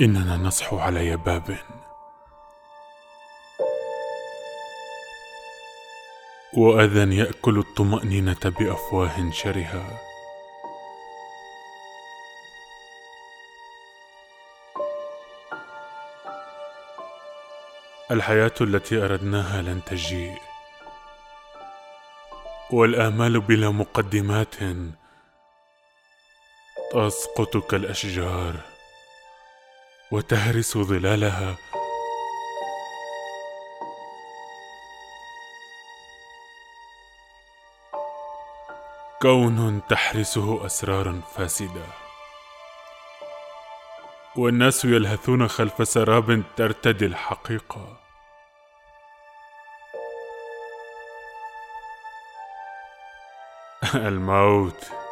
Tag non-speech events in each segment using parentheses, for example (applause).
إننا نصحو على يباب وأذى يأكل الطمأنينة بأفواه شرهة الحياة التي أردناها لن تجيء. والآمال بلا مقدمات تسقط كالأشجار. وتهرس ظلالها. كون تحرسه اسرار فاسدة. والناس يلهثون خلف سراب ترتدي الحقيقة. (laughs) الموت.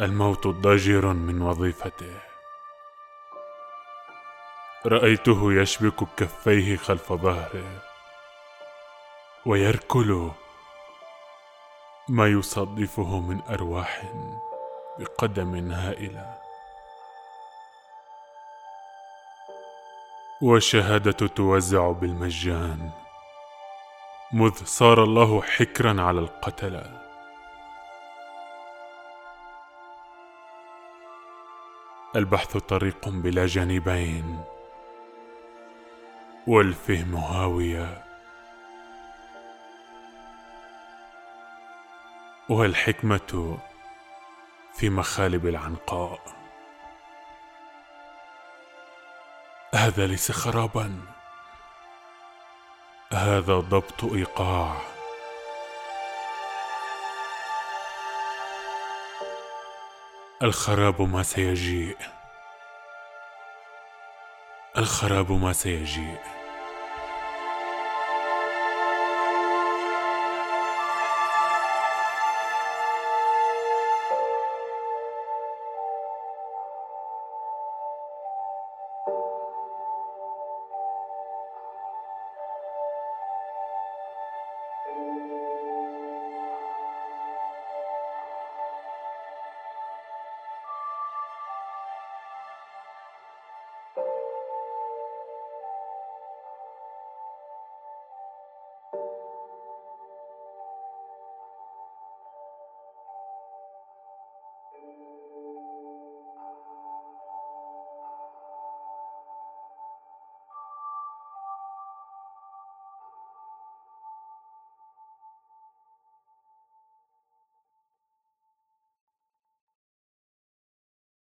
الموت ضجر من وظيفته. رأيته يشبك كفيه خلف ظهره ويركل ما يصادفه من أرواح بقدم هائلة. والشهادة توزع بالمجان مذ صار الله حكرا على القتله البحث طريق بلا جانبين والفهم هاوية. والحكمة في مخالب العنقاء. هذا ليس خرابا هذا ضبط إيقاع. الخراب ما سيجيء. الخراب ما سيجيء.